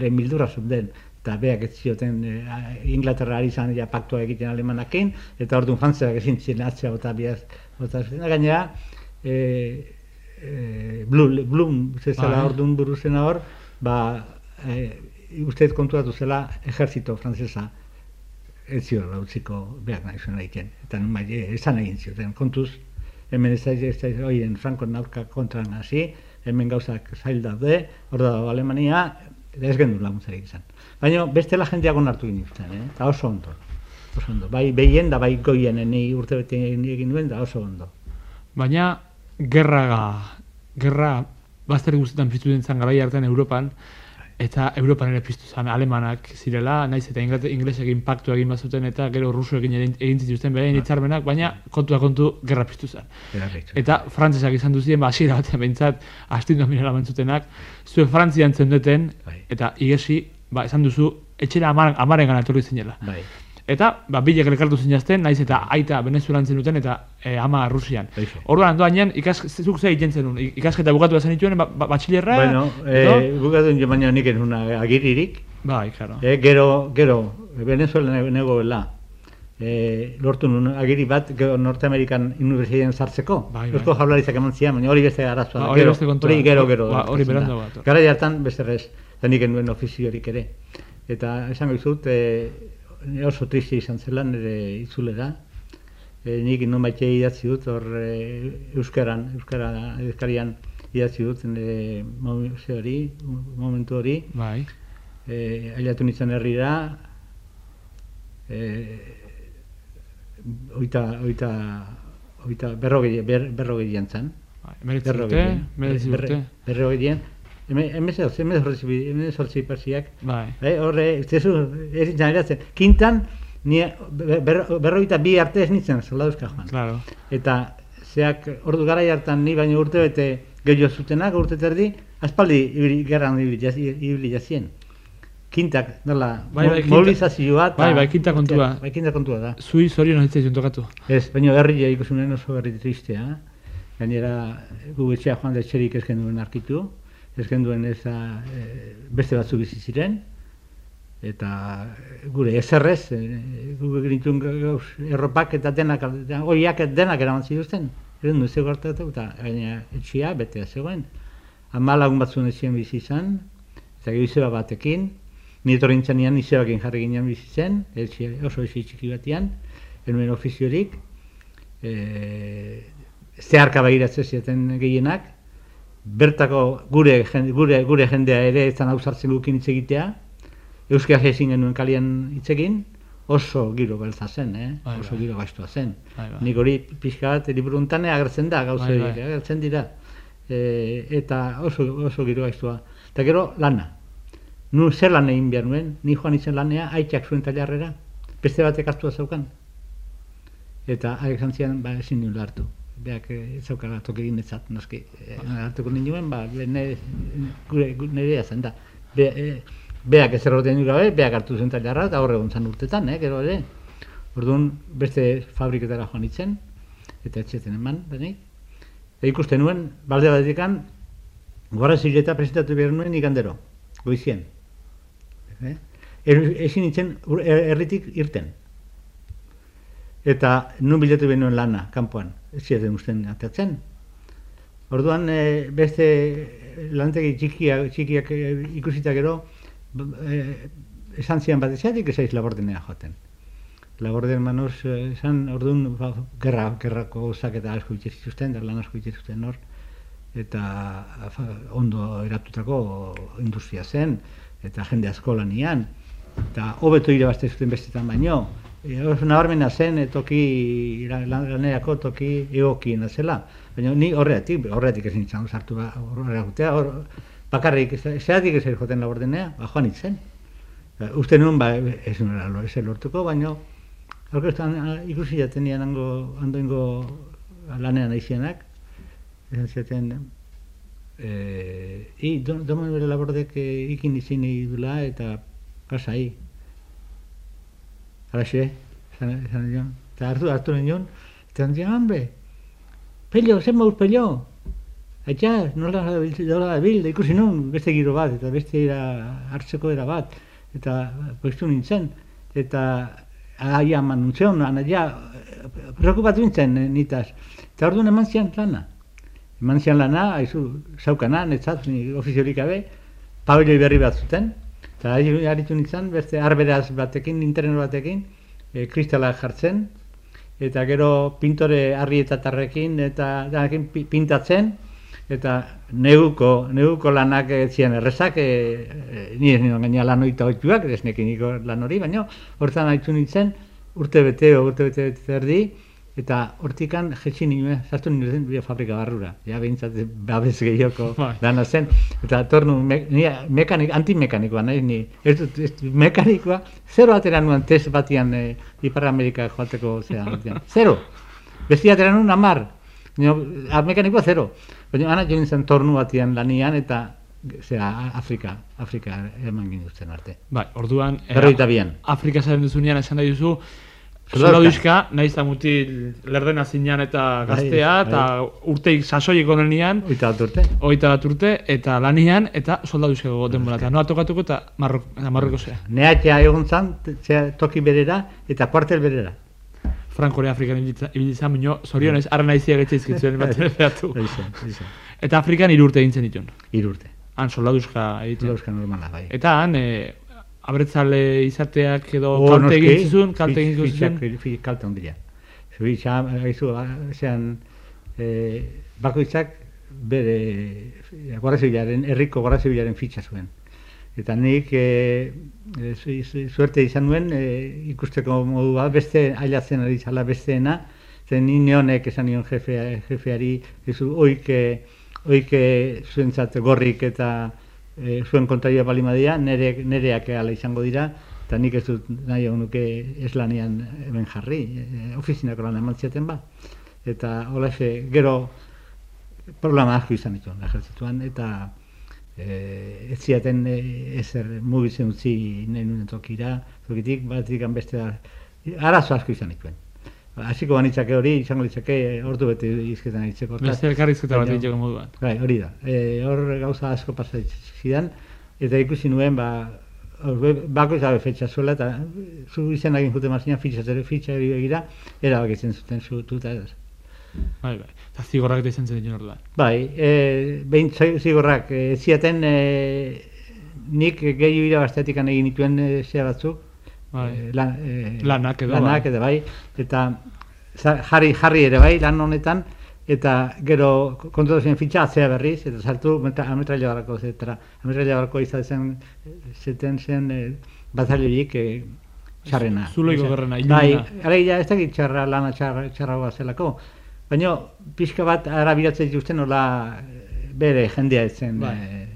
lehen bildurra zuen den, eta beak ez zioten eh, Inglaterra ari zan ja paktua egiten alemanakin, eta orduan frantziak ezin ziren atzea bota ziren. gainera, e, e, Blum, Blum zezala Bai. orduan buru zena hor, ba, e, uste konturatu zela ejertzito frantzesa ez ziola utziko behar nahi zuen egiten. Eta bai, esan egin zioten, kontuz, hemen ez da, ez da, oien, Franko aurka kontran hasi, hemen gauzak zail daude, hor dago Alemania, eta ez gendu laguntzarik izan. Baina bestela jendeak onartu egin zuten, eh? eta oso ondo. Oso ondo. Bai behien da bai goien ni urte bete egin duen, da oso ondo. Baina gerra gerra bazter guztietan piztu den zan garai hartan Europan eta Europan ere piztu zen alemanak zirela, naiz eta inglet, inglesek impactu egin bazuten eta gero rusuekin egin, egin zituzten beraien hitzarmenak, baina kontua kontu gerra piztu zen. Eta frantzesak izan duzien, ba, hasiera batean behintzat, astin dominala bentzutenak, zuen Frantzian zendeten, Bai. eta igesi, ba, esan duzu, etxera amar, amaren gana etorri zinela. Bai. Eta, ba, bilek elkartu zinazten, naiz eta aita Venezuelan zenuten eta e, ama Rusian. Eixe. Orduan, andoainen, ikas, zuk ze egiten zenun, ikasketa bukatu zen dituen, ba, ba, batxilerra, Bueno, edo? eh, gukatu jo baina nik enun agiririk, Bai, claro. eh, gero, gero, Venezuela nego- negoela, eh, lortu nun agiri bat gero Norteamerikan universitatean sartzeko. Bai, bai. Eusko jaurlaritzak eman zian, baina hori beste arazoa. Ba, Gero, hori gero, gero. Ba, hori gertatzen da. berandu bat. Garai hartan beste rez, eta nik enuen ofiziorik ere. Eta esango dizut, eh, oso triste izan zela nire itzulera. E, nik non baite idatzi dut, hor e, Euskaran, Euskara Euskarian idatzi dut nire momen- ze hori, momentu hori. Bai. E, ailatu nintzen herrira, e, oita, oita, oita, berrogei, ber, berrogei jantzan. Bai, Emeretzi urte, emeretzi urte. Berrogei Hemezortzi, hemezortzi, hemezortzi persiak. Bai. Eh, horre, zezu, ez nintzen eratzen. Kintan, ni ber, berrogeita bi arte ez nintzen, soldaduzka joan. Claro. Eta zeak ordu garai hartan ni baino urte bete gehiago zutenak, urte terdi, aspaldi gerran ibili, jazi- ibili jazien. Kintak, dela, Bai, bai, mobilizazioa. bai, bai, kinta kontua. Bai, kinta kontua da. Zui zorion ez zitzaion tokatu. Ez, baina herria ikusunen oso herri tristea. Gainera, gu etxea joan da etxerik ez duen arkitu. Ez duen ez e, beste batzuk bizi ziren. Eta gure eserrez, e, gu egin gauz erropak eta denak, oiak denak eraman zituzten. Eren du zego hartatu eta gaina etxea bete zegoen. Ama lagun batzuen etxean bizi izan, eta izeba batekin, ni etorri nintzenean izebakin jarri ginen bizi zen, etxe, oso etxe txiki batean, enuen ofiziorik, e, zeharka begiratzen zieten gehienak, bertako gure, gure, gure jendea ere ezan hausartzen gukin hitz egitea, euskara ezin genuen kalian hitz egin, oso giro beltza zen, eh? Bai, oso bai. giro gaiztua zen. Bai, bai. Nik hori pixka bat liburu honetan agertzen da, gauza Bai, bai. agertzen dira. E, eta oso, oso giro gaiztua. Eta gero lana. Nu zer lan egin behar nuen, ni joan izen lanea, aitak zuen tailarrera, beste batek hartua zaukan. Eta haiek zantzian, ba, ezin nuen hartu. Beak eh, ez zaukala toki egin ezat, noski. E, hartuko ninduen, ba, gure nirea zen da. Be, e, beak ez erroten gabe, beak hartu zen tailarra, eta horre gontzan urtetan, eh, gero ere. Orduan, beste fabriketara joan itzen, eta etxeten eman, denik. Eta ikusten nuen, balde batekan, gora zileta presentatu behar nuen ikandero, goizien. Eh? Ezin nintzen ur- er- herritik irten. Eta nun bilatu behar nuen lana, kanpoan, ziren usten atatzen. Orduan, eh, beste lantegi txikiak, txikiak eh, ikusita gero, eh, esan zian bat ezatik ez aiz labordenea joaten. Laborden manoz, esan, orduan, ba, gerra, gerrako gauzak eta asko itxe zituzten, da lan asko itxe zituzten hor, eta fa, ondo eratutako industria zen, eta jende asko lanian, eta hobeto irabazte zuten bestetan baino, e, oso nabarmena zen e, toki lan- lanerako toki egokiena zela. Baina ni horretik, horretik ez nintzen sartu ba, horregatea, hor, bakarrik, ez- zeratik ez joten labordenea, ba, joan itzen. Ba, Uste nuen, ba, ez ez lortuko, baina aurkeztan ah, ikusi jatenian hango, handoingo lanean aizienak, esan zieten, eh, i, do, domen bere labordek eh, ikin izin dula eta pasai. Halaxe, esan, esan nion. Eta hartu, hartu nion, eta nion, hambre, pello, zen mauz pello. Aitxa, nola da ikusi nun, beste giro bat, eta beste era, hartzeko era bat, eta poistu nintzen, eta aia eman nuntzen, anaia, preokupatu nintzen nitaz. Eta orduan eman zian lana. Eman zian lana, haizu, zaukana, netzat, ni ofiziorik gabe, berri bat zuten, eta ari- aritu nintzen, beste arberaz batekin, internet batekin, e, kristala jartzen, eta gero pintore harri eta tarrekin, eta danekin pi- pintatzen, eta neguko, neguko lanak ez ziren errezak, e, e, ni ez nire gaina lan oita oituak, ez nekin lan hori, baina hortan haitu nintzen, urte bete, urte bete bete erdi, eta hortikan jetxin nire, sartu nire bia fabrika barrura, ja behintzat babes gehioko Bai. lana zen, eta tornu, me, ni mekanik, antimekanikoa naiz ni, ez dut, ez mekanikoa, zero atera nuen test batian e, Ipar Amerika joateko zera, batian. zero, besti atera nuen amar, Nio, mekanikoa zero, baina ana jo nintzen tornu batian lanian, eta zera, Afrika, Afrika eman gindutzen arte. Bai, orduan... Berroita bian. Afrika zaren duzunean esan nahi duzu, Soldaduzka. soldaduzka, nahiz eta mutil lerdena zinean eta Bai, gaztea, eta urteik sasoik onenian, Oita bat urte. hogeita bat urte, eta lanian, eta soldaduzka gogoten bola. Eta noa tokatuko eta Marrok, Marroko zea. Neatea egon zan, toki berera eta kuartel berera. Frankorea Afrikan ibilitza- ibili izan, minio, zorionez, arra naizia getxeizkitzuen bat beatu. Eixe, eixe. Eta Afrikan hiru urte egin zen ditun. Hiru urte. Han soldaduzka egiten. Euskal normala, bai. Eta han, e, abertzale izateak edo O, kalte egin zizun, kalte egin zizun. kalte ondila. Zubitza, haizu, zean, e, bakoitzak bere Guardia Zibilaren, herriko Guardia Zibilaren fitxa zuen. Eta nik e, e, suerte izan nuen e, ikusteko modua beste ailatzen ari zala besteena, zen ni neonek esan nion jefea, jefeari, ezu, oik, oik zuentzat gorrik eta e, zuen kontraria balimadia, nere, nereak ala izango dira, eta nik ez dut nahi nuke eslanean hemen jarri, e, ofizinako lan eman ziaten ba. Eta holaxe, gero problema asko izan dituen ejertzituan, eta e, ez ziaten e, ezer mugitzen utzi nahi nuen tokira, tokitik, batik beste da, arazo asko izan dituen. Hasiko banitzake hori, izango litzake ordu bete izketan aritzeko. Beste elkarrizketa bat egiteko moduan. Bai, hori da. E, hor gauza asko pasa zidan, eta ikusi nuen, ba, bako izabe fetxa zuela, eta zu izan egin jute mazinan fitxa, fitxa egira, erabakitzen zuten zutu, eta ez. Bai, bai. Eta zigorrak eta izan zen orduan. Bai, e, behin zi- zigorrak, e, ziaten e, nik gehiu irabaztetik egin dituen e, zea batzuk, Bai. e, lan, e, Lanak edo, lanak bai. edo bai, eta jarri, jarri ere bai lan honetan, eta gero kontratu zen fitxa atzea berriz, eta sartu ametraila barako zetara. Ametraila barako izan zen, zeten zen e, bataliorik e, txarrena. Zuloiko gerrena, Bai, alegia ez dakit txarra lana txarra, txarragoa zelako, baina pixka bat arabiatzen dituzten nola eh, bere jendea ez zen. Bai. eh,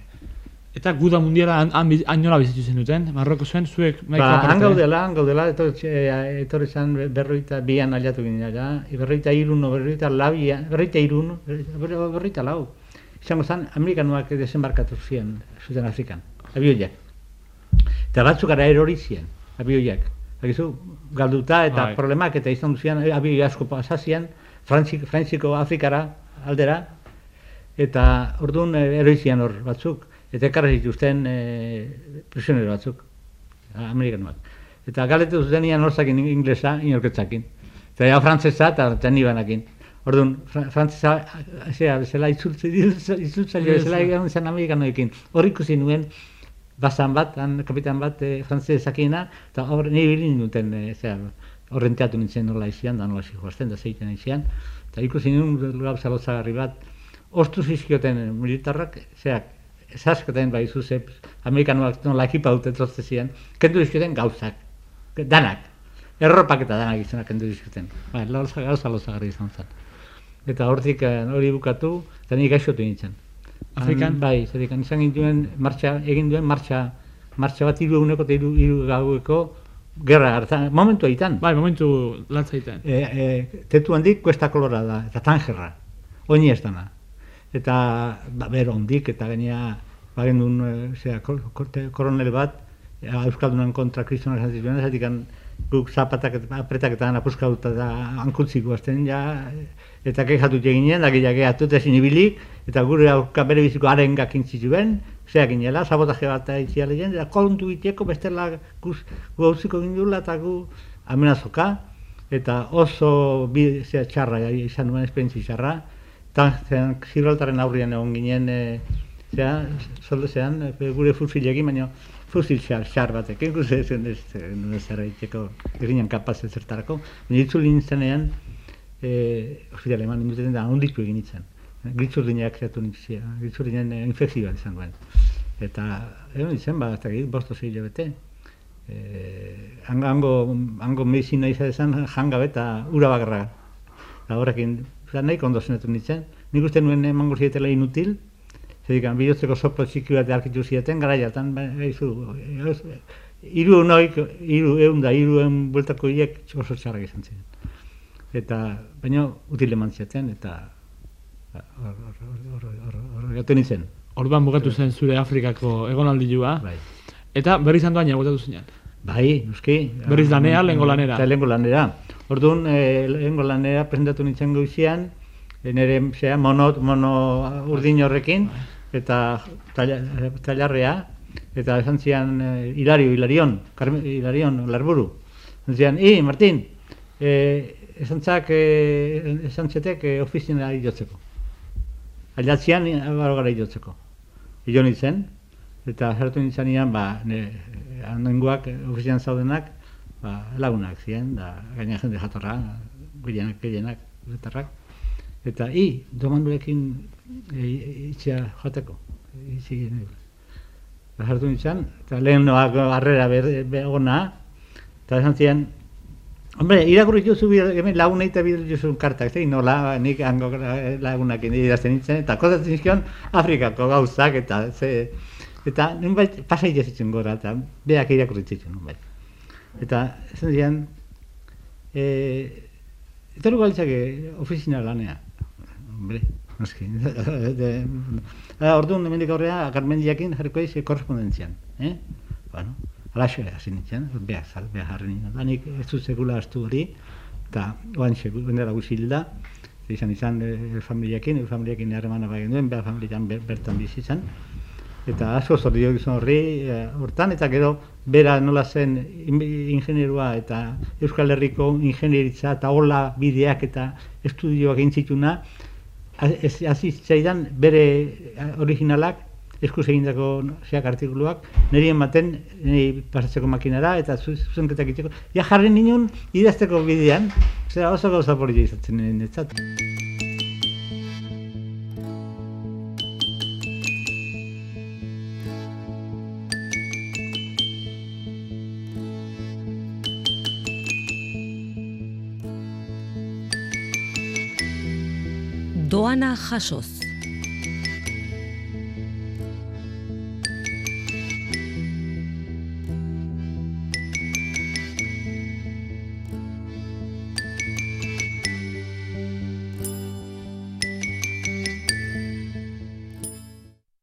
Eta guda mundiala han, han, han nola bizitu zen duten, Marroko zuen, zuek nahiko Ba, han gaudela, han gaudela, etorri, eh, zan berroita bian aliatu ginen berroita irun, berroita labian, berroita irun, berro- berroita lau. Izango zan, amerikanuak desembarkatu ziren, zuten Afrikan, abioiak. Eta batzuk gara erori ziren, abioiak. Bakizu, galduta eta Bai. problemak eta izan duzian, abioi asko pasazian, Frantzik, Frantziko Afrikara aldera, eta orduan eh, eroizian hor batzuk, eta ekarri zituzten e, prisionero batzuk, amerikanoak. Eta galetu zutenian horzakin inglesa, inorketzakin. Eta ja frantzesa eta teni banakin. Orduan, fra, frantzesa, zera, bezala itzultzaile bezala egon zen amerikanoekin. Hor ikusi nuen, bazan bat, han kapitan bat, e, frantzesakiena, eta hor nire bilin duten, e, zera, horrenteatu nintzen nola izian, da nola zijoazten, da zeiten izian, eta ikusi nuen gauza lotzagarri bat, ostu zizkioten militarrak, zeak, esaskoten bai zuze, amerikanoak nola ekipa dute trozte ziren, kendu dizkioten gauzak, danak, erropak eta danak izanak kendu dizkioten. Bai, gauza, gauza lotzagarri izan zen. Eta hortik eh, hori bukatu, eta nik gaixotu nintzen. Afrikan? Bai, zerikan izan gintuen martxa, egin duen martxa, martxa bat hiru eguneko eta hiru, hiru gaueko gerra hartan, momentu aitan. Bai, momentu latzaiten. E, e, tetu handik kuesta kolorada, eta tangerra, oini ez dana. Eta, ba, bero handik, eta genia, bagen duen, e, zera, kor, korte, koronel bat, e, Euskaldunan kontra kristonak esan zituen, esatik guk zapatak eta apretak eta apuskauta da hankutziko azten, ja, eta kexatu eginen, da gehiago gehatu eta ezin ibilik, eta gure aurka bere biziko haren gakin zituen, zeak inela, sabotaje bat itxia lehen, eta kontu itieko bestela guz, gu gauziko gindula eta gu amenazoka, eta oso bi, zera, txarra izan nuen esperientzi txarra, eta zean, Gibraltaren aurrian egon ginen, e, zera, soldo zean, e, gure fusilekin, baina fusil txar, txar batekin, guzti zen ez, ez zer egiteko, ez ginen kapaz ez zertarako, baina itzuli nintzenean, e, ospitale eman ninduten da, onditu egin nintzen. Gritzurdinak kreatu nintzia, gritzurdinen e, infekzioa izan duen. Eta, egon nintzen, ba, eta git, bosto zei bete. E, hango, hango, hango medizina izan jangabe ura bakarra. Eta horrekin, eta nahiko ondo zenetu nintzen. Nik uste nuen emango zietela inutil, zedikan, bihotzeko soplo txiki bat arkitu zieten, gara jartan, ba, eizu, iru noik, iru egun da, iru egun bueltako hiek oso txarrak izan ziren. Eta, baina util eman zieten, eta ba, hor, hor, hor, hor, hor, hor, hor, nintzen. orduan bugatu zen zure Afrikako egonaldilua, Bai. eta berriz handoaina botatu zinen. Bai, noski. Berriz lanera, lehengo lanera. Eta lehengo lanera. Orduan, e, lehengo lanera presentatu nintzen goizian, e, nire zera, mono, mono urdin horrekin, eta taila- tailarrea, eta esan zian e, Hilario, Hilarion, Carmen, Hilarion, Larburu. Esan zian, i, Martin, e, esan zak, e, esan zetek e, ofizina jotzeko. Ailatzean, baro gara jotzeko. Ilo nintzen, eta sartu nintzenean, ba, ne, handengoak, ofizian zaudenak, ba, lagunak ziren, da, gaina jende jatorra, gehienak, gehienak, jatorrak. Eta, i, domanduekin e, itxea jateko, itxi gine. Ba, sartu nintzen, eta lehen noak harrera begona, eta esan ziren, Hombre, irakurri bideo, hemen lagunei eta bideo jozu kartak, zein nola, nik hango lagunak idazten nintzen, eta kozatzen nizkion Afrikako gauzak, eta ze, eta nunbait pasai jazitzen gora, eta beak irakurri zitzen nunbait. Eta esan zian, e, etorri galtzake ofizina lanea. Hombre, noski. *laughs* de, ah, orduan, hemendik aurrea, Garmendiakin jarriko eiz korrespondentzian. Eh? Bueno, alaxe hasi nintzen, behar, zal, behar jarri nintzen. Lanik ez dut sekula astu hori, eta oan sekula, bendera guzilda, izan izan e, familiakin, e, familiakin harremana bai duen, behar familian ber, bertan bizi izan. Eta asko zorri gizon horri e, hortan, eta gero bera nola zen in- ingenierua eta Euskal Herriko ingenieritza eta hola bideak eta estudioak egin zituna, hasi bere eh, originalak eskuz egindako zeak artikuluak, niri ematen, niri pasatzeko makinara, eta zu- zuzenketak itxeko. Ja jarri ninen idazteko bidean, zera oso gauza polita izatzen nire Doana jasoz.